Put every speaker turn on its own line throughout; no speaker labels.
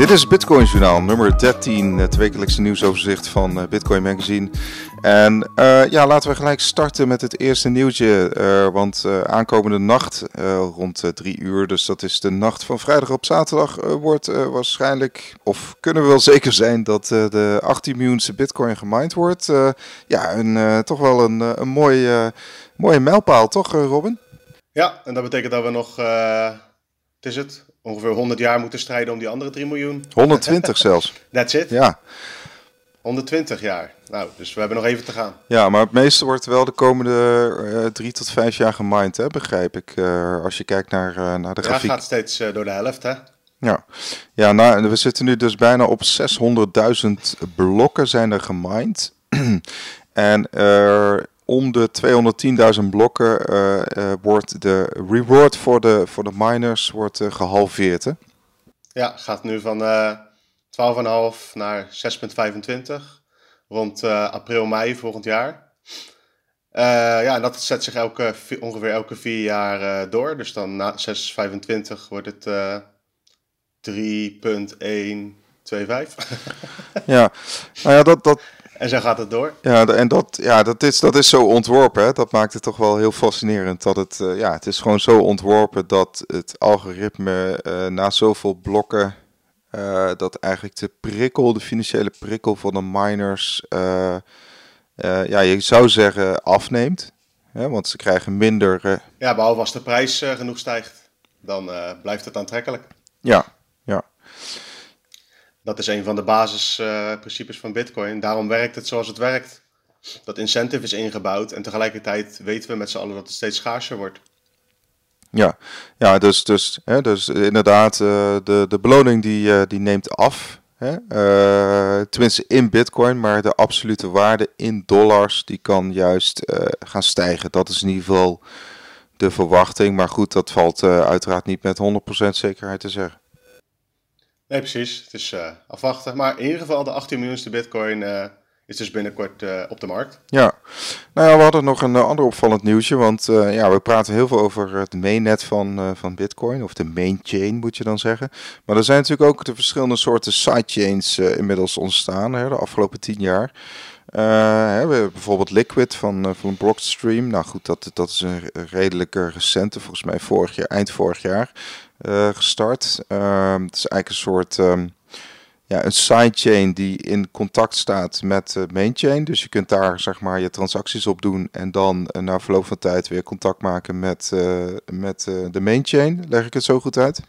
Dit is Bitcoin Journaal nummer 13, het wekelijkse nieuwsoverzicht van eh, Bitcoin Magazine. En uh, ja, laten we gelijk starten met het eerste nieuwtje. Uh, want aankomende nacht, rond drie uur, dus dat is de nacht van vrijdag op zaterdag, wordt waarschijnlijk, of kunnen we wel zeker zijn, dat de 18 miljoenste Bitcoin gemined wordt. ja, een, toch wel een, een mooie, mooie mijlpaal, toch, Robin?
Ja, en dat betekent dat we nog, het is het, ongeveer 100 jaar moeten strijden om die andere 3 miljoen.
120 zelfs.
That's it?
Ja.
120 jaar. Nou, dus we hebben nog even te gaan.
Ja, maar het meeste wordt wel de komende uh, drie tot vijf jaar gemined, hè, begrijp ik. Uh, als je kijkt naar, uh, naar de grafiek.
Ja, gaat steeds door de helft, hè?
Ja, ja nou, we zitten nu dus bijna op 600.000 blokken zijn er gemined. en om de 210.000 blokken uh, uh, wordt de reward voor de, voor de miners wordt, uh, gehalveerd. Hè?
Ja, gaat nu van 12,5 naar 6,25 rond april, mei volgend jaar. ja, en dat zet zich elke, ongeveer elke vier jaar door. Dus dan na 6,25 wordt het 3,125.
ja, nou ja, dat, dat,
en zo gaat het door.
Ja, en dat, ja, dat, is, dat is zo ontworpen. Hè? Dat maakt het toch wel heel fascinerend. Dat het, uh, ja, het is gewoon zo ontworpen dat het algoritme uh, na zoveel blokken. Uh, dat eigenlijk de prikkel, de financiële prikkel van de miners. ja, je zou zeggen afneemt. Hè? Want ze krijgen minder.
Ja, behalve als de prijs genoeg stijgt. Dan blijft het aantrekkelijk.
Ja, ja.
Dat is een van de basisprincipes uh, van Bitcoin. Daarom werkt het zoals het werkt. Dat incentive is ingebouwd en tegelijkertijd weten we met z'n allen dat het steeds schaarser wordt.
Ja, ja dus, dus, hè, dus inderdaad, uh, de, de beloning die, uh, die neemt af. Hè? Tenminste in bitcoin, maar de absolute waarde in dollars die kan juist gaan stijgen. Dat is in ieder geval de verwachting. Maar goed, dat valt uiteraard niet met 100% zekerheid te zeggen.
Nee, precies. Het is uh, afwachten. Maar in ieder geval, de 18 miljoenste bitcoin uh, is dus binnenkort uh, op de markt.
Ja, nou ja, we hadden nog een ander opvallend nieuwtje. Want ja, we praten heel veel over het mainnet van, van bitcoin. Of de main chain moet je dan zeggen. Maar er zijn natuurlijk ook de verschillende soorten sidechains inmiddels ontstaan hè, de afgelopen 10 jaar. hè, we hebben bijvoorbeeld Liquid van, van Blockstream. Nou goed, dat, dat is een redelijk recente, volgens mij vorig jaar, eind vorig jaar. Uh, gestart. Uh, het is eigenlijk een soort um, ja, een sidechain die in contact staat met de mainchain. Dus je kunt daar zeg maar je transacties op doen en dan uh, na verloop van tijd weer contact maken met, uh, met de mainchain. Leg ik het zo goed uit?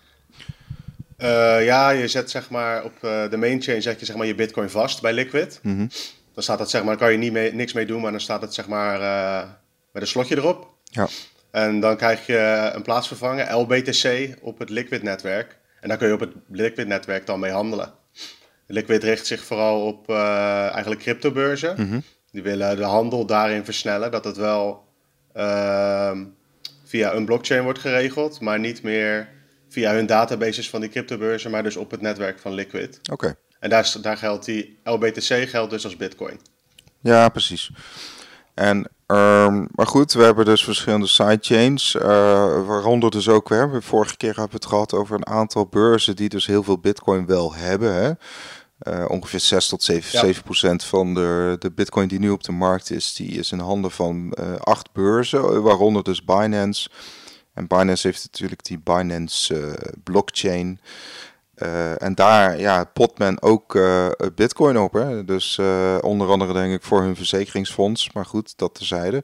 ja, je zet zeg maar op de mainchain zet je zeg maar je bitcoin vast bij Liquid.
Mm -hmm.
Dan staat dat zeg maar, kan je niet mee, niks mee doen, maar dan staat het zeg maar met een slotje erop.
Ja.
En dan krijg je een plaatsvervanger, LBTC, op het Liquid-netwerk. En daar kun je op het Liquid-netwerk dan mee handelen. Liquid richt zich vooral op uh, eigenlijk cryptobeurzen.
Mm -hmm.
Die willen de handel daarin versnellen, dat het wel uh, via een blockchain wordt geregeld, maar niet meer via hun databases van die cryptobeurzen, maar dus op het netwerk van Liquid.
Oké. Okay.
En daar, daar geldt die LBTC geldt dus als Bitcoin.
Ja, precies. En Um, maar goed, we hebben dus verschillende sidechains, uh, waaronder dus ook, hè, vorige keer hebben we het gehad over een aantal beurzen die dus heel veel bitcoin wel hebben. Hè. Uh, ongeveer 6 tot 7, ja. 7 procent van de, de bitcoin die nu op de markt is, die is in handen van uh, acht beurzen, waaronder dus Binance. En Binance heeft natuurlijk die Binance blockchain. Uh, en daar ja, pot men ook uh, bitcoin op. Hè? Dus uh, onder andere denk ik voor hun verzekeringsfonds. Maar goed, dat terzijde.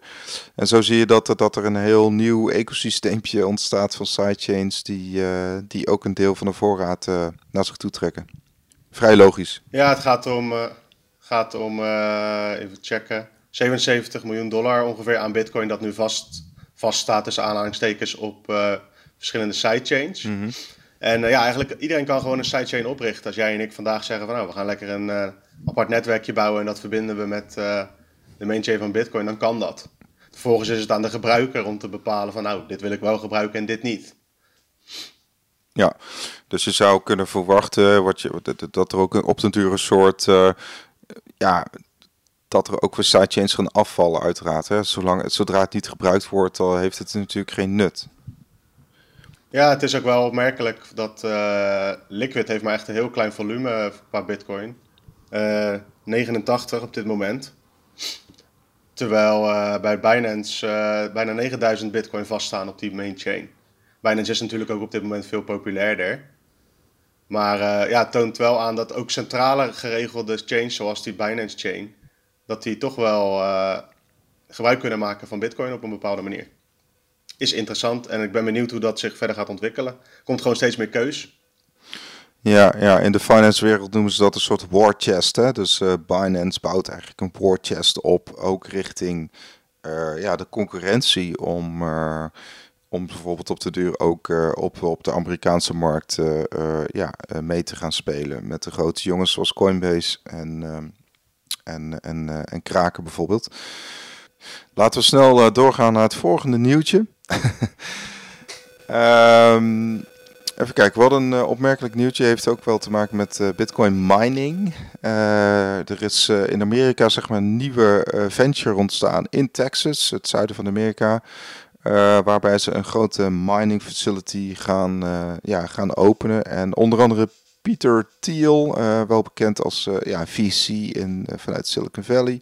En zo zie je dat, dat er een heel nieuw ecosysteempje ontstaat van sidechains... die, die ook een deel van de voorraad naar zich toe trekken. Vrij logisch.
Ja, het gaat om, gaat om even checken, 77 miljoen dollar ongeveer aan bitcoin... dat nu vast, vast staat tussen aanhalingstekens op verschillende sidechains...
Mm -hmm.
En uh, ja, eigenlijk iedereen kan gewoon een sidechain oprichten. Als jij en ik vandaag zeggen van nou, we gaan lekker een uh, apart netwerkje bouwen en dat verbinden we met uh, de mainchain van Bitcoin, dan kan dat. Vervolgens is het aan de gebruiker om te bepalen van nou, dit wil ik wel gebruiken en dit niet.
Ja, dus je zou kunnen verwachten wat je, dat er ook op den duur een soort, ja, dat er ook weer sidechains gaan afvallen uiteraard. Hè? Zolang, zodra het niet gebruikt wordt, dan heeft het natuurlijk geen nut.
Ja, het is ook wel opmerkelijk dat uh, Liquid heeft maar echt een heel klein volume qua bitcoin. Uh, 89 op dit moment. Terwijl bij Binance bijna 9000 bitcoin vaststaan op die main chain. Binance is natuurlijk ook op dit moment veel populairder. Maar ja, het toont wel aan dat ook centrale geregelde chains zoals die Binance chain... dat die toch wel gebruik kunnen maken van bitcoin op een bepaalde manier is interessant. En ik ben benieuwd hoe dat zich verder gaat ontwikkelen. Komt gewoon steeds meer keus.
Ja, ja, in de finance wereld noemen ze dat een soort war chest. Hè? Dus uh, Binance bouwt eigenlijk een war chest op, ook richting uh, ja, de concurrentie om, uh, om bijvoorbeeld op de duur ook op, op de Amerikaanse markt ja, mee te gaan spelen. Met de grote jongens zoals Coinbase en, en, en, en Kraken bijvoorbeeld. Laten we snel doorgaan naar het volgende nieuwtje. Um, even kijken, wat een uh, opmerkelijk nieuwtje heeft ook wel te maken met uh, bitcoin mining. Uh, er is in Amerika zeg maar een nieuwe venture ontstaan in Texas, het zuiden van Amerika. waarbij ze een grote mining facility gaan, ja, gaan openen. En onder andere Peter Thiel, wel bekend als ja, VC in, vanuit Silicon Valley.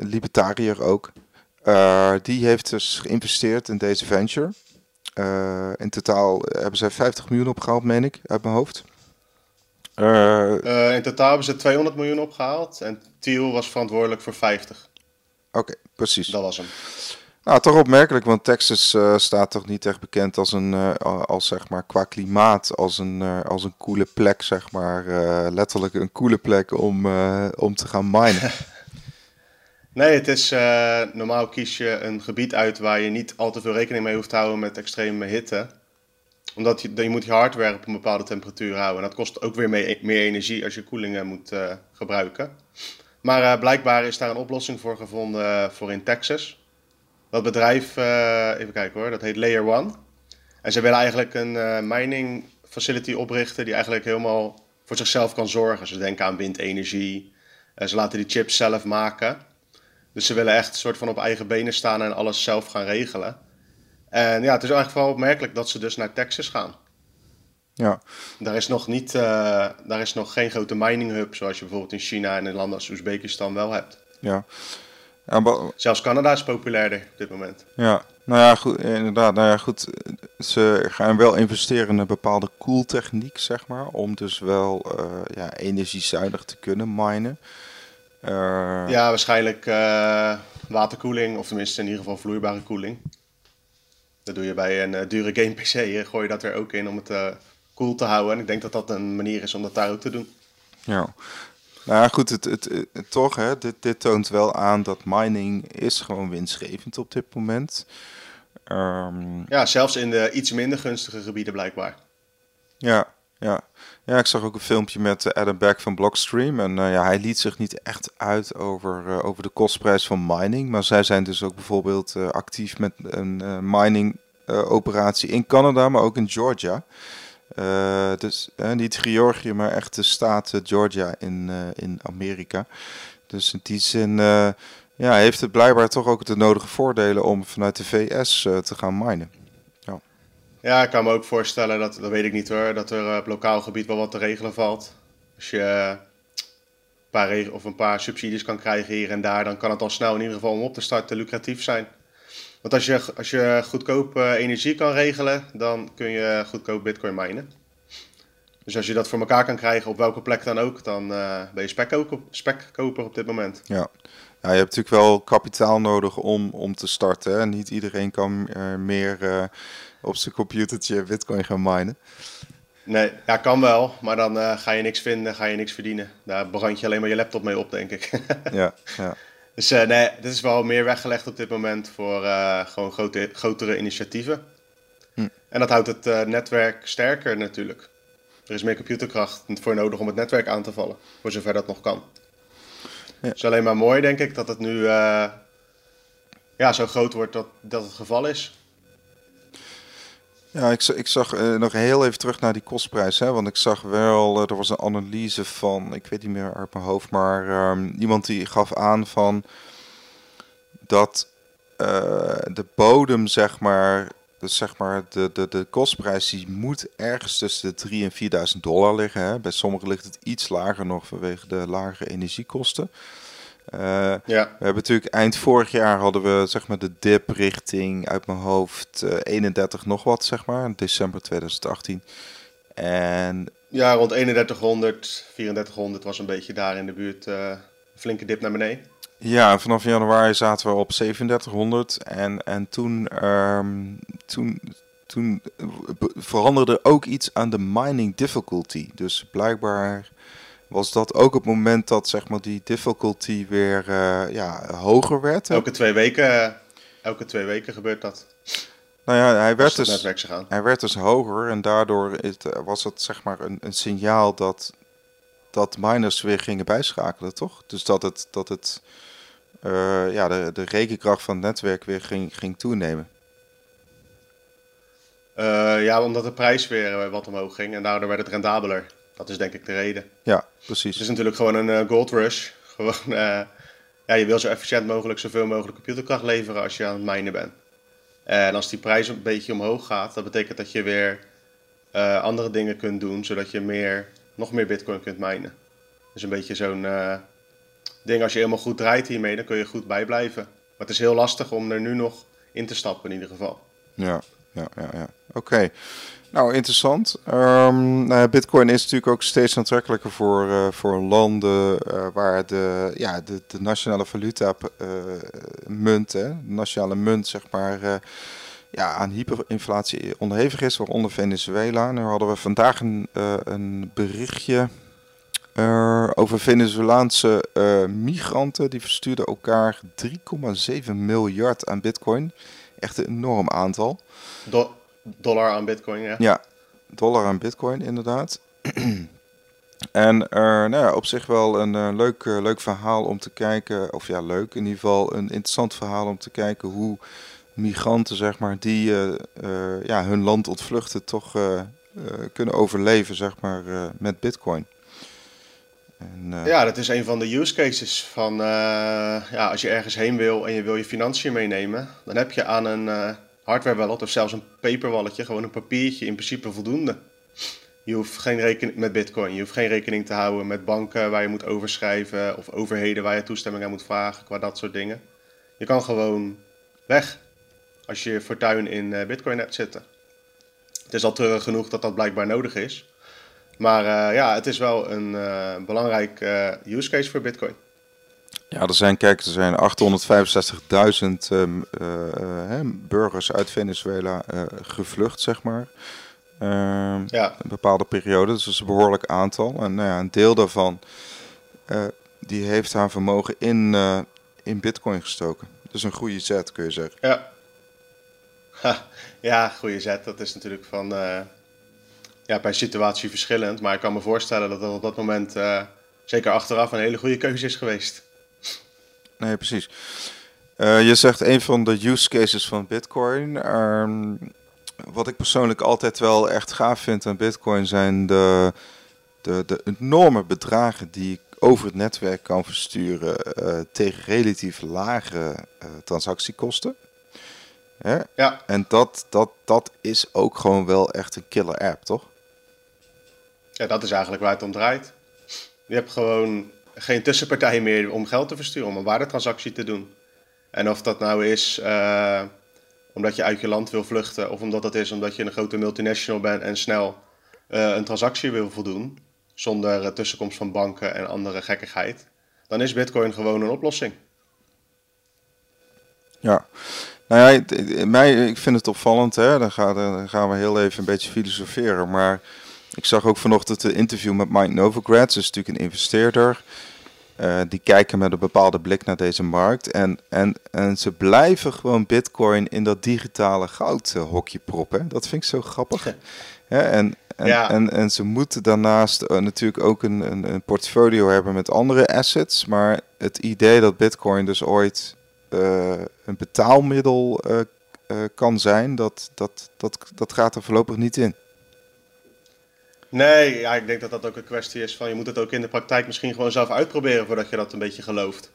libertariër ook. Uh, die heeft dus geïnvesteerd in deze venture. Uh, in totaal hebben zij 50 miljoen opgehaald, meen ik, uit mijn hoofd.
Uh, in totaal hebben ze 200 miljoen opgehaald en Thiel was verantwoordelijk voor 50.
Oké, okay, precies.
Dat was hem.
Nou, toch opmerkelijk, want Texas staat toch niet echt bekend als een, als zeg maar qua klimaat, als een, als een coole plek, zeg maar. letterlijk een coole plek om, om te gaan minen.
Nee, het is uh, normaal kies je een gebied uit waar je niet al te veel rekening mee hoeft te houden met extreme hitte. Omdat je, je moet je hardware op een bepaalde temperatuur houden. En dat kost ook weer meer, meer energie als je koelingen moet uh, gebruiken. Maar uh, blijkbaar is daar een oplossing voor gevonden voor in Texas. Dat bedrijf, even kijken hoor, dat heet Layer One. En ze willen eigenlijk een mining facility oprichten die eigenlijk helemaal voor zichzelf kan zorgen. Ze denken aan windenergie. ze laten die chips zelf maken. Dus ze willen echt een soort van op eigen benen staan en alles zelf gaan regelen. En ja, het is eigenlijk vooral opmerkelijk dat ze dus naar Texas gaan.
Ja.
Daar is nog, niet, uh, daar is nog geen grote mining hub zoals je bijvoorbeeld in China en in landen als Oezbekistan wel hebt.
Ja.
ja Zelfs Canada is populairder op dit moment.
Ja, nou ja, goed, inderdaad. Nou ja, goed. Ze gaan wel investeren in een bepaalde koeltechniek, zeg maar. Om dus wel uh, ja, energiezuinig te kunnen minen.
Uh... Ja, waarschijnlijk uh, waterkoeling, of tenminste in ieder geval vloeibare koeling. Dat doe je bij een uh, dure game PC, gooi je dat er ook in om het koel te houden. En ik denk dat dat een manier is om dat daar ook te doen.
Ja, nou goed, het, het, het, toch, hè, dit, dit toont wel aan dat mining is gewoon winstgevend op dit moment. Um...
Ja, zelfs in de iets minder gunstige gebieden blijkbaar.
Ja, ja. Ja, ik zag ook een filmpje met eh, Adam Beck van Blockstream. En uh, ja, hij liet zich niet echt uit over, uh, over de kostprijs van mining. Maar zij zijn dus ook bijvoorbeeld actief met een mining operatie in Canada, maar ook in Georgia. dus niet Georgië, maar echt de staat Georgia in, in Amerika. Dus in die zin ja, heeft het blijkbaar toch ook de nodige voordelen om vanuit de VS te gaan minen.
Ja, ik kan me ook voorstellen, dat, dat weet ik niet hoor, dat er op lokaal gebied wel wat te regelen valt. Als je een paar, of een paar subsidies kan krijgen hier en daar, dan kan het al snel in ieder geval om op te starten lucratief zijn. Want als je, als je goedkoop uh, energie kan regelen, dan kun je goedkoop bitcoin minen. Dus als je dat voor elkaar kan krijgen op welke plek dan ook, dan ben je spekkoper, spekkoper op dit moment.
Ja. Ja, je hebt natuurlijk wel kapitaal nodig om, om te starten. Hè? Niet iedereen kan uh, meer op zijn computertje bitcoin gaan minen.
Nee, ja, kan wel. Maar dan uh, ga je niks vinden, ga je niks verdienen. Daar brand je alleen maar je laptop mee op, denk ik.
ja, ja.
Dus uh, nee, dit is wel meer weggelegd op dit moment voor uh, gewoon grote, grotere initiatieven. Hm. En dat houdt het netwerk sterker natuurlijk. Er is meer computerkracht voor nodig om het netwerk aan te vallen, voor zover dat nog kan. Het is alleen maar mooi, denk ik, dat het nu ja, zo groot wordt dat, dat het geval is.
Ja, ik, ik zag uh, nog heel even terug naar die kostprijs. Hè, want ik zag wel, uh, er was een analyse van, ik weet niet meer uit mijn hoofd, maar um, iemand die gaf aan van dat uh, de bodem, zeg maar, dus zeg maar, de, de, de kostprijs die moet ergens tussen de 3 en 4000 dollar liggen. Hè. Bij sommigen ligt het iets lager nog vanwege de lagere energiekosten. Uh, ja. We hebben natuurlijk eind vorig jaar hadden we zeg maar de dip richting uit mijn hoofd uh, 31 nog wat, zeg maar, december 2018. En
ja, rond 3100, 3400 was een beetje daar in de buurt uh, een flinke dip naar beneden.
Ja, vanaf januari zaten we op 3700 en, en toen, um, toen, toen veranderde ook iets aan de mining difficulty. Dus blijkbaar was dat ook het moment dat zeg maar, die difficulty weer uh, ja, hoger werd.
Elke twee, weken, elke twee weken gebeurt dat.
Nou ja, hij werd, dus, hij werd dus hoger en daardoor was het zeg maar een, een signaal dat, dat miners weer gingen bijschakelen, toch? Dus dat het, dat het uh, ja, de, de rekenkracht van het netwerk weer ging, ging toenemen.
Uh, ja, omdat de prijs weer wat omhoog ging en daardoor werd het rendabeler. Dat is denk ik de reden.
Ja, precies.
Het is natuurlijk gewoon een gold rush. Gewoon, ja, je wil zo efficiënt mogelijk zoveel mogelijk computerkracht leveren als je aan het minen bent. En als die prijs een beetje omhoog gaat, dat betekent dat je weer uh, andere dingen kunt doen, zodat je meer, nog meer bitcoin kunt minen. Dus een beetje zo'n uh, ding, als je helemaal goed draait hiermee, dan kun je goed bijblijven. Maar het is heel lastig om er nu nog in te stappen in ieder geval.
Ja, ja, ja, ja. oké. Nou, interessant. Um, nou Bitcoin is natuurlijk ook steeds aantrekkelijker voor, uh, voor landen uh, waar de, ja, de, de nationale valuta uh, munt, de nationale munt, zeg maar, ja, aan hyperinflatie onderhevig is, waaronder Venezuela. Nu hadden we vandaag een, een berichtje over Venezolaanse migranten. Die verstuurden elkaar 3,7 miljard aan Bitcoin. Echt een enorm aantal.
Do Dollar aan bitcoin, ja.
Ja, dollar aan bitcoin inderdaad. en uh, nou ja, op zich wel een leuk, leuk verhaal om te kijken. Of ja, leuk in ieder geval. Een interessant verhaal om te kijken hoe migranten, zeg maar, die ja, hun land ontvluchten, toch kunnen overleven, zeg maar, met bitcoin.
En, ja, dat is een van de use cases van ja, als je ergens heen wil en je wil je financiën meenemen, dan heb je aan een hardware wallet of zelfs een paper walletje, gewoon een papiertje, in principe voldoende. Je hoeft geen rekening met bitcoin, je hoeft geen rekening te houden met banken waar je moet overschrijven of overheden waar je toestemming aan moet vragen qua dat soort dingen. Je kan gewoon weg als je fortuin in eh, bitcoin hebt zitten. Het is al terug genoeg dat dat blijkbaar nodig is. Maar uh, ja, het is wel een uh, belangrijk use case voor bitcoin.
Ja, er zijn, kijk, er zijn 865.000 uh, burgers uit Venezuela gevlucht, zeg maar. Uh, ja. Een bepaalde periode, dus dat is een behoorlijk aantal. En nou ja, een deel daarvan, eh, die heeft haar vermogen in, eh, in bitcoin gestoken. Dus een goede zet, kun je zeggen.
Ja, ha, ja goede zet. Dat is natuurlijk van, ja, per situatie verschillend. Maar ik kan me voorstellen dat dat op dat moment, zeker achteraf, een hele goede keuze is geweest.
Nee, precies. Uh, je zegt een van de use cases van Bitcoin. Um, wat ik persoonlijk altijd wel echt gaaf vind aan Bitcoin zijn de, de, de enorme bedragen die ik over het netwerk kan versturen uh, tegen relatief lage transactiekosten. Hè? Ja. En dat, dat, dat is ook gewoon wel echt een killer app, toch?
Ja, dat is eigenlijk waar het om draait. Je hebt gewoon geen tussenpartij meer om geld te versturen, om een waardetransactie te doen. En of dat nou is uh, omdat je uit je land wil vluchten, of omdat dat is omdat je een grote multinational bent en snel uh, een transactie wil voldoen, zonder tussenkomst van banken en andere gekkigheid, dan is Bitcoin gewoon een oplossing.
Ja, nou ja, mij, ik vind het opvallend, hè? Dan, gaan, dan gaan we heel even een beetje filosoferen, maar ik zag ook vanochtend een interview met Mike Novogratz, dat is natuurlijk een investeerder. Uh, die kijken met een bepaalde blik naar deze markt. En, en, en ze blijven gewoon bitcoin in dat digitale goudhokje proppen. Dat vind ik zo grappig. Ja, en, en, ja. en, en, ze moeten daarnaast uh, natuurlijk ook een, een, een, portfolio hebben met andere assets. Maar het idee dat bitcoin dus ooit uh, een betaalmiddel kan zijn, dat, dat, dat, dat gaat er voorlopig niet in.
Nee, ja, ik denk dat dat ook een kwestie is van je moet het ook in de praktijk misschien gewoon zelf uitproberen voordat je dat een beetje gelooft.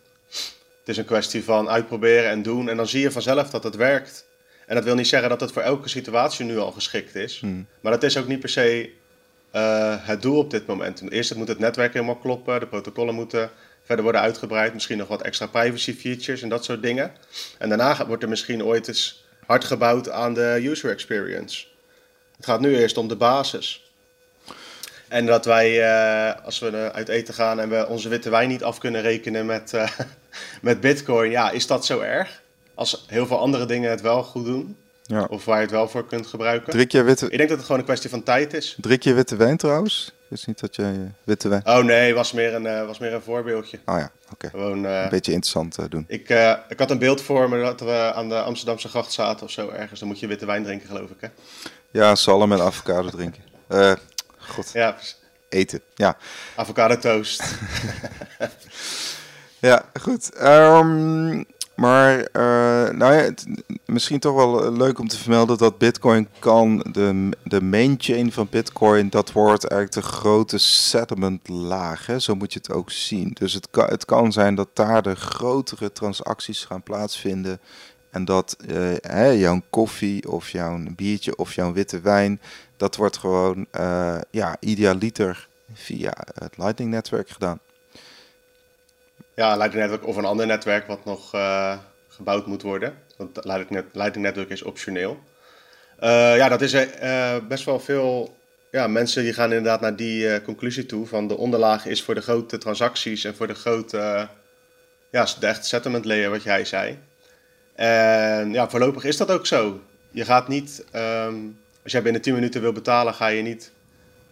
Het is een kwestie van uitproberen en doen en dan zie je vanzelf dat het werkt. En dat wil niet zeggen dat het voor elke situatie nu al geschikt is. Maar dat is ook niet per se eh, het doel op dit moment. Eerst moet het netwerk helemaal kloppen, de protocollen moeten verder worden uitgebreid, misschien nog wat extra privacy features en dat soort dingen. En daarna wordt er misschien ooit eens hard gebouwd aan de user experience. Het gaat nu eerst om de basis. En dat wij, uh, als we uit eten gaan en we onze witte wijn niet af kunnen rekenen met, uh, met Bitcoin, ja, is dat zo erg? Als heel veel andere dingen het wel goed doen. Ja. Of waar je het wel voor kunt gebruiken.
Drink je witte...
Ik denk dat het gewoon een kwestie van tijd is.
Drink je witte wijn trouwens? Dus niet dat je witte wijn...
Oh nee, was meer een, uh, was meer een voorbeeldje.
Oh ja, oké.
Gewoon...
een beetje interessant doen.
Ik, ik had een beeld voor me dat we aan de Amsterdamse gracht zaten of zo ergens. Dan moet je witte wijn drinken, geloof ik, hè?
Ja, zalm en avocado drinken. God.
Ja,
eten. Ja.
Avocado toast.
ja, goed. Um, maar uh, nou ja, het, misschien toch wel leuk om te vermelden dat Bitcoin kan, de, de main chain van Bitcoin, dat wordt eigenlijk de grote settlement laag. Hè? Zo moet je het ook zien. Dus het kan, het kan zijn dat daar de grotere transacties gaan plaatsvinden. En dat uh, hè, jouw koffie of jouw biertje of jouw witte wijn, dat wordt gewoon uh, ja, idealiter via het Lightning netwerk gedaan.
Ja, Lightning Network of een ander netwerk wat nog uh, gebouwd moet worden. Want Lightning, Network is optioneel. ja, dat is best wel veel ja, mensen die gaan inderdaad naar die conclusie toe van de onderlaag is voor de grote transacties en voor de grote, ja, settlement layer wat jij zei. En ja, voorlopig is dat ook zo. Je gaat niet, um, als jij binnen 10 minuten wil betalen, ga je niet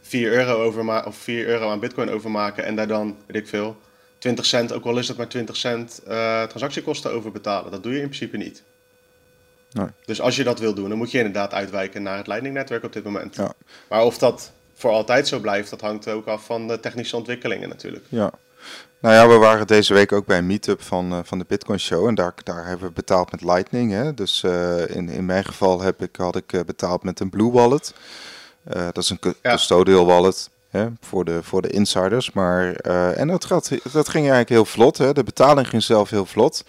4 euro, overma of 4 euro aan bitcoin overmaken en daar dan, weet ik veel, 20 cent, ook al is het maar 20 cent, uh, transactiekosten over betalen. Dat doe je in principe niet.
Nee.
Dus als je dat wil doen, dan moet je inderdaad uitwijken naar het Lightning-netwerk op dit moment. Ja. Maar of dat voor altijd zo blijft, dat hangt ook af van de technische ontwikkelingen natuurlijk.
Ja, nou ja, we waren deze week ook bij een meetup van, uh, van de Bitcoin Show. En daar, daar hebben we betaald met Lightning. Hè? Dus uh, in, in mijn geval heb ik, had ik uh, betaald met een Blue Wallet. dat is een ja. custodial wallet hè? Voor, de, voor de insiders. Maar, en dat, gaat, dat ging eigenlijk heel vlot. Hè? De betaling ging zelf heel vlot.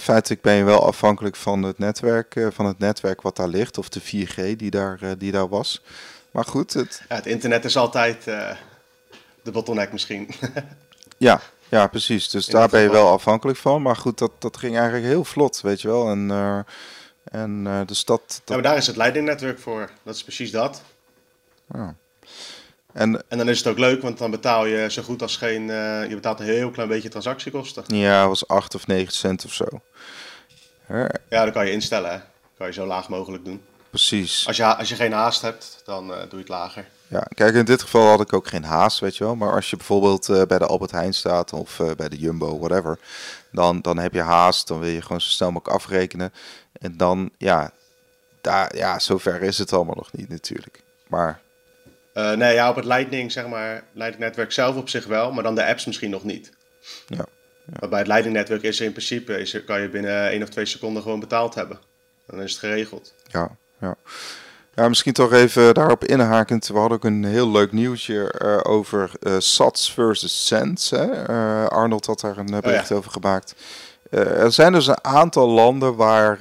feitelijk ben je wel afhankelijk van het, netwerk, van het netwerk wat daar ligt. Of de 4G die daar, die daar was. Maar goed. Het...
Ja, het internet is altijd de bottleneck misschien.
Ja, ja, precies. Dus daar ben je wel afhankelijk van. Maar goed, dat, dat ging eigenlijk heel vlot, weet je wel. En, uh, en uh, dus dat, dat...
Ja, maar daar is het leidingnetwerk voor. Dat is precies dat.
Ja.
En, en dan is het ook leuk, want dan betaal je zo goed als geen... Uh, je betaalt een heel klein beetje transactiekosten.
Ja, was 8 of 9 cent of zo.
Ja, dat kan je instellen. Hè. kan je zo laag mogelijk doen.
Precies.
Als je, als je geen haast hebt, dan doe je het lager.
Ja, kijk, in dit geval had ik ook geen haast, weet je wel. Maar als je bijvoorbeeld uh, bij de Albert Heijn staat of uh, bij de Jumbo, whatever, dan, dan heb je haast. Dan wil je gewoon zo snel mogelijk afrekenen. En dan, ja, daar, ja, zover is het allemaal nog niet natuurlijk. Maar...
Uh, nee, ja, op het Lightning, zeg maar, Lightning-netwerk zelf op zich wel, maar dan de apps misschien nog niet.
Ja. ja.
Maar bij het Lightning-netwerk is er in principe, is er, kan je binnen één of twee seconden gewoon betaald hebben. Dan is het geregeld.
Ja, ja. Ja, misschien toch even daarop inhakend. We hadden ook een heel leuk nieuwtje uh, over uh, Sats versus Cents. Hè? Uh, Arnold had daar een bericht oh, ja. over gemaakt. er zijn dus een aantal landen waar,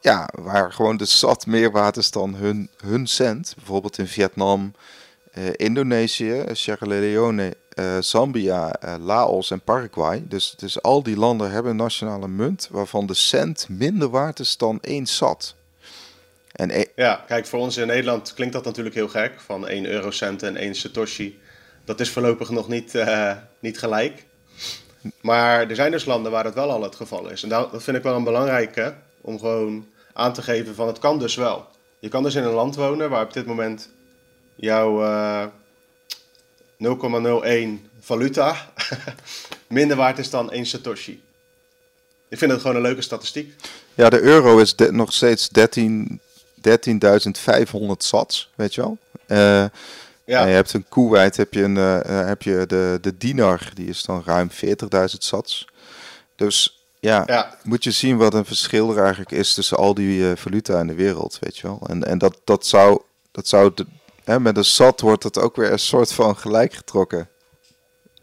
ja, waar gewoon de Sat meer waard is dan hun, hun cent. Bijvoorbeeld in Vietnam, Indonesië, Sierra Leone, Zambia, Laos en Paraguay. Dus, dus al die landen hebben een nationale munt waarvan de cent minder waard is dan één Sat.
En e- ja, kijk, voor ons in Nederland klinkt dat natuurlijk heel gek, van 1 eurocent en 1 satoshi. Dat is voorlopig nog niet, uh, niet gelijk. Maar er zijn dus landen waar het wel al het geval is. En dat vind ik wel een belangrijke, om gewoon aan te geven van het kan dus wel. Je kan dus in een land wonen waar op dit moment jouw uh, eh, 0,01 valuta minder waard is dan 1 satoshi. Ik vind het gewoon een leuke statistiek.
Ja, de euro is nog steeds 13 13.500 sats, weet je wel. Uh, ja. je hebt een Kuwait, heb je, een, uh, heb je de, de dinar, die is dan ruim 40.000 sats. Dus ja, ja, moet je zien wat een verschil er eigenlijk is tussen al die uh, valuta in de wereld, weet je wel. En, en dat, dat zou, dat zou de, hè, met een sat wordt dat ook weer een soort van gelijk getrokken.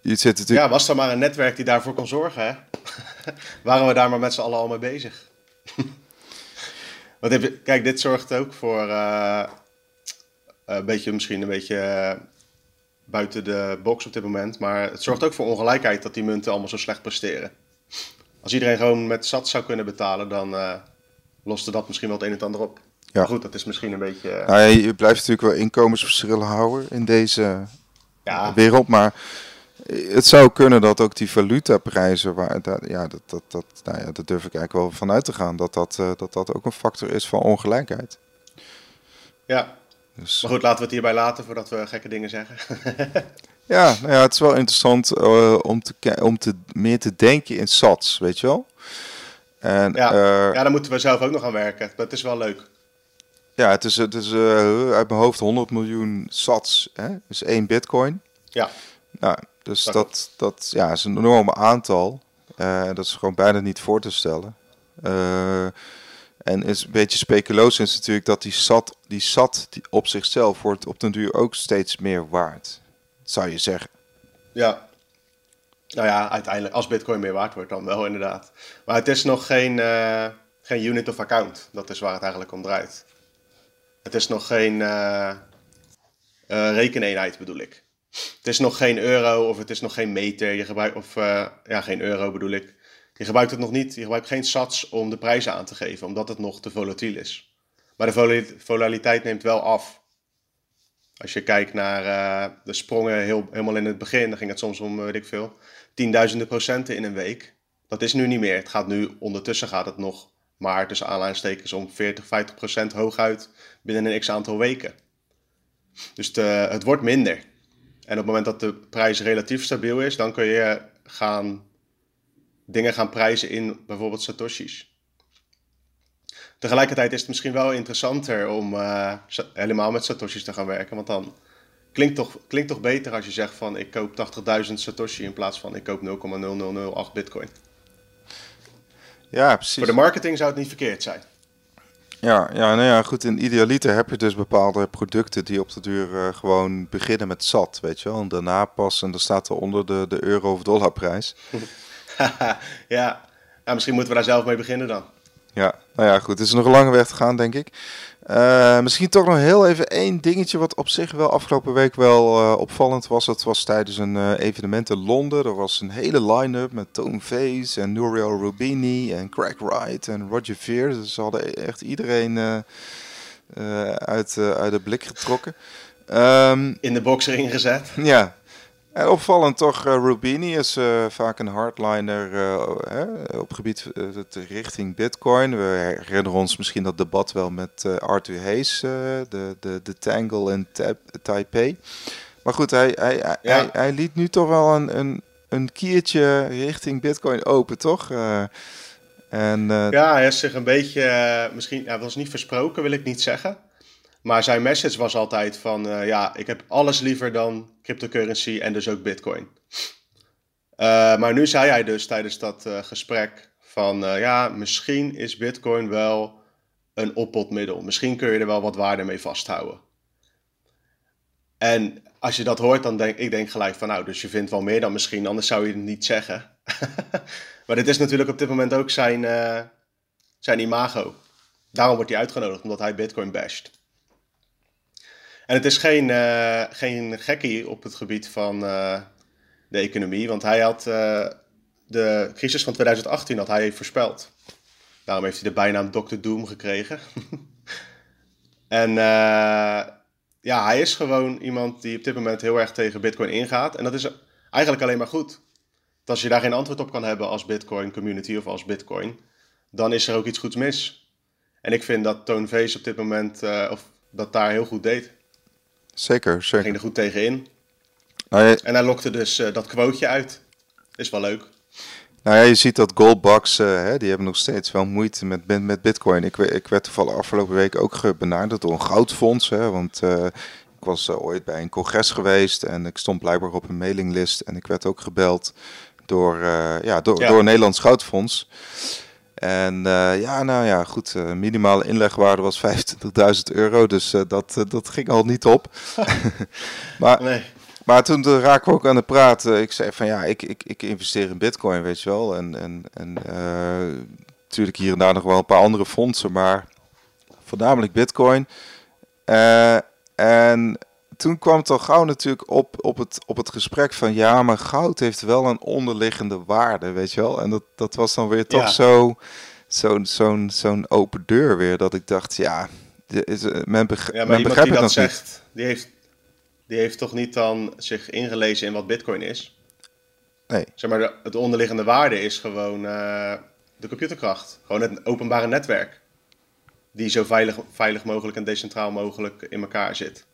Je zit natuurlijk... Ja, was er maar een netwerk die daarvoor kon zorgen, hè? Waren we daar maar met z'n allen al mee bezig. Wat heb je, kijk, dit zorgt ook voor uh, een beetje, misschien een beetje uh, buiten de box op dit moment. Maar het zorgt ook voor ongelijkheid dat die munten allemaal zo slecht presteren. Als iedereen gewoon met zat zou kunnen betalen, dan uh, loste dat misschien wel het een en het ander op. Ja. Maar goed, dat is misschien een beetje.
Nou, je blijft natuurlijk wel inkomensverschillen houden in deze ja. wereld. Maar het zou kunnen dat ook die valutaprijzen, waar, dat, ja, dat, dat, dat, nou ja, dat durf ik eigenlijk wel vanuit te gaan, dat dat, uh, dat dat ook een factor is van ongelijkheid.
Ja, dus. maar goed, laten we het hierbij laten voordat we gekke dingen zeggen.
ja, nou ja, het is wel interessant uh, om, te, om te, meer te denken in sats, weet je wel.
En, ja, uh, ja, daar moeten we zelf ook nog aan werken. Maar het is wel leuk.
Ja, het is, het is uit mijn hoofd 100 miljoen sats, hè? dus één bitcoin.
Ja.
Nou, dus dat, dat, ja, is een enorm aantal. Uh, dat is gewoon bijna niet voor te stellen. Uh, en is een beetje speculoos is natuurlijk dat die SAT, die SAT die op zichzelf wordt op den duur ook steeds meer waard. Zou je zeggen.
Ja. Nou ja, uiteindelijk, als Bitcoin meer waard wordt, dan wel inderdaad. Maar het is nog geen, uh, geen unit of account. Dat is waar het eigenlijk om draait. Het is nog geen rekeneenheid, bedoel ik. Het is nog geen euro of het is nog geen meter. Je gebruikt, of uh, ja, geen euro bedoel ik. Je gebruikt het nog niet. Je gebruikt geen sats om de prijzen aan te geven, omdat het nog te volatiel is. Maar de vol volatiliteit neemt wel af. Als je kijkt naar uh, de sprongen heel, helemaal in het begin, dan ging het soms om, weet ik veel, tienduizenden procenten in een week. Dat is nu niet meer. Het gaat nu, ondertussen gaat het nog maar tussen aanleidingstekens om 40, 50 procent hooguit binnen een x aantal weken. Dus de, het wordt minder. En op het moment dat de prijs relatief stabiel is, dan kun je gaan, dingen gaan prijzen in bijvoorbeeld Satoshi's. Tegelijkertijd is het misschien wel interessanter om uh, helemaal met Satoshi's te gaan werken. Want dan klinkt toch, klinkt toch beter als je zegt van ik koop 80.000 Satoshi in plaats van ik koop 0,0008 bitcoin.
Ja, precies.
Voor de marketing zou het niet verkeerd zijn.
Ja, ja, nou ja, goed. In idealiter heb je dus bepaalde producten die op de duur uh, gewoon beginnen met zat, weet je wel. En daarna pas, en dan staat er onder de, de euro- of dollarprijs.
ja. ja, misschien moeten we daar zelf mee beginnen dan.
Ja, nou ja, goed. Het is nog een lange weg te gaan, denk ik. Uh, misschien toch nog heel even één dingetje wat op zich wel afgelopen week wel uh, opvallend was. Dat was tijdens een uh, evenement in Londen. Er was een hele line-up met Tone Face en Nouriel Rubini en Craig Wright en Roger Veer. Dus ze hadden echt iedereen uit, uit de blik getrokken.
Um, in de boxring gezet.
Ja, en opvallend toch, uh, Rubini is uh, vaak een hardliner uh, op gebied richting Bitcoin. We herinneren ons misschien dat debat wel met Arthur Hayes, de, de, de Tangle en Taipei. Maar goed, hij, hij, ja. hij, hij, liet nu toch wel een, een, een kiertje richting Bitcoin open, toch?
en, ja, hij is zich een beetje, misschien, hij was niet versproken, wil ik niet zeggen. Maar zijn message was altijd van, uh, ja, ik heb alles liever dan cryptocurrency en dus ook bitcoin. Uh, maar nu zei hij dus tijdens dat uh, gesprek van, ja, misschien is bitcoin wel een oppotmiddel. Misschien kun je er wel wat waarde mee vasthouden. En als je dat hoort, dan denk ik denk gelijk van, nou, dus je vindt wel meer dan misschien, anders zou je het niet zeggen. maar dit is natuurlijk op dit moment ook zijn, zijn imago. Daarom wordt hij uitgenodigd, omdat hij bitcoin basht. En het is geen, uh, geen gekkie op het gebied van uh, de economie, want hij had uh, de crisis van 2018 had hij voorspeld. Daarom heeft hij de bijnaam Dr. Doom gekregen. en ja, hij is gewoon iemand die op dit moment heel erg tegen Bitcoin ingaat. En dat is eigenlijk alleen maar goed. Want als je daar geen antwoord op kan hebben als Bitcoin community of als Bitcoin, dan is er ook iets goeds mis. En ik vind dat Tone Face op dit moment, of dat daar heel goed deed.
Zeker, zeker.
ging er goed tegenin. Nou, je... En hij lokte dus uh, dat quoteje uit. Is wel leuk.
Nou ja, je ziet dat Goldbucks, uh, hè, die hebben nog steeds wel moeite met, met Bitcoin. Ik, ik werd toevallig afgelopen week ook benaderd door een goudfonds. Hè, want uh, ik was ooit bij een congres geweest en ik stond blijkbaar op een mailinglist. En ik werd ook gebeld door, ja, door, ja. door een Nederlands goudfonds. En uh, ja, nou ja, goed. Uh, minimale inlegwaarde was 25.000 euro. Dus uh, dat, dat ging al niet op. maar, nee. maar toen raken we ook aan de praat. ik zei van ja, ik, ik, ik investeer in bitcoin, weet je wel. En, en, en natuurlijk hier en daar nog wel een paar andere fondsen. Maar voornamelijk Bitcoin. Uh, en toen kwam het al gauw natuurlijk op, op, het, op het gesprek van ja, maar goud heeft wel een onderliggende waarde, weet je wel. En dat, dat was dan weer toch zo, zo'n zo'n zo'n open deur weer, dat ik dacht, ja, is, men, begrijpt ja, maar men begrijpt
die
dat
zegt, niet. Die heeft, die heeft toch niet dan zich ingelezen in wat bitcoin is?
Nee.
Zeg maar, de, het onderliggende waarde is gewoon uh, de computerkracht. Gewoon het openbare netwerk. Die zo veilig, veilig mogelijk en decentraal mogelijk in elkaar zit.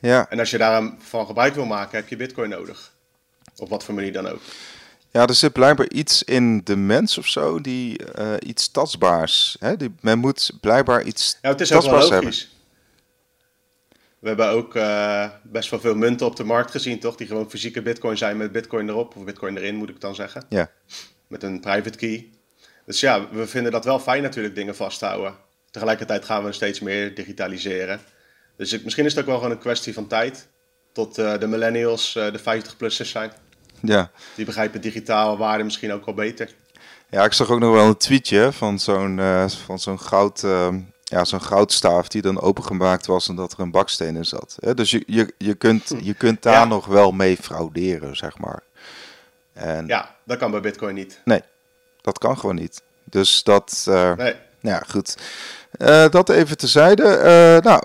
Ja.
En als je daarvan gebruik wil maken, heb je bitcoin nodig. Op wat voor manier dan ook.
Ja, er zit blijkbaar iets in de mens of zo, die uh, iets tastbaars. Hè? Die, men moet blijkbaar iets
ja, het is ook wel logisch. Hebben. We hebben ook uh, best wel veel munten op de markt gezien, toch? Die gewoon fysieke bitcoin zijn met bitcoin erop, of bitcoin erin moet ik dan zeggen.
Ja.
Met een private key. Dus ja, we vinden dat wel fijn natuurlijk, dingen vasthouden. Tegelijkertijd gaan we steeds meer digitaliseren. Dus ik, misschien is het ook wel gewoon een kwestie van tijd. Tot uh, de millennials uh, de 50-plussers zijn.
Ja.
Die begrijpen digitale waarde misschien ook wel beter.
Ja, ik zag ook nog wel een tweetje van zo'n uh, van zo'n goud, ja, zo'n goudstaaf die dan opengemaakt was en dat er een baksteen in zat. Dus je, je, je, kunt, hm. je kunt daar nog wel mee frauderen, zeg maar.
En, ja, dat kan bij Bitcoin niet.
Nee, dat kan gewoon niet. Dus dat.
Nee.
Ja, goed. Dat even tezijde. Nou,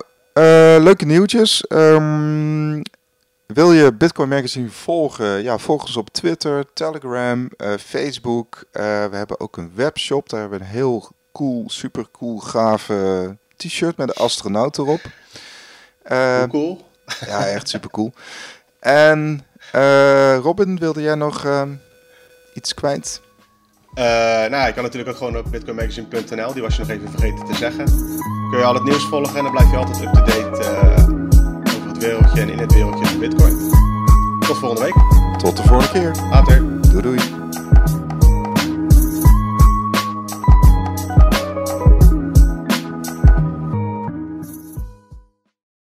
leuke nieuwtjes. Um, wil je Bitcoin Magazine volgen? Ja, volg ons op Twitter, Telegram, Facebook. we hebben ook een webshop. Daar hebben we een heel cool, super cool, gave t-shirt met de astronaut erop.
Hoe cool.
Ja, echt super cool. En Robin, wilde jij nog iets kwijt?
Uh, nou, je kan natuurlijk ook gewoon op bitcoinmagazine.nl, die was je nog even vergeten te zeggen. Kun je al het nieuws volgen en dan blijf je altijd up-to-date uh, over het wereldje en in het wereldje van bitcoin. Tot volgende week.
Tot de volgende keer.
Later.
Doei doei.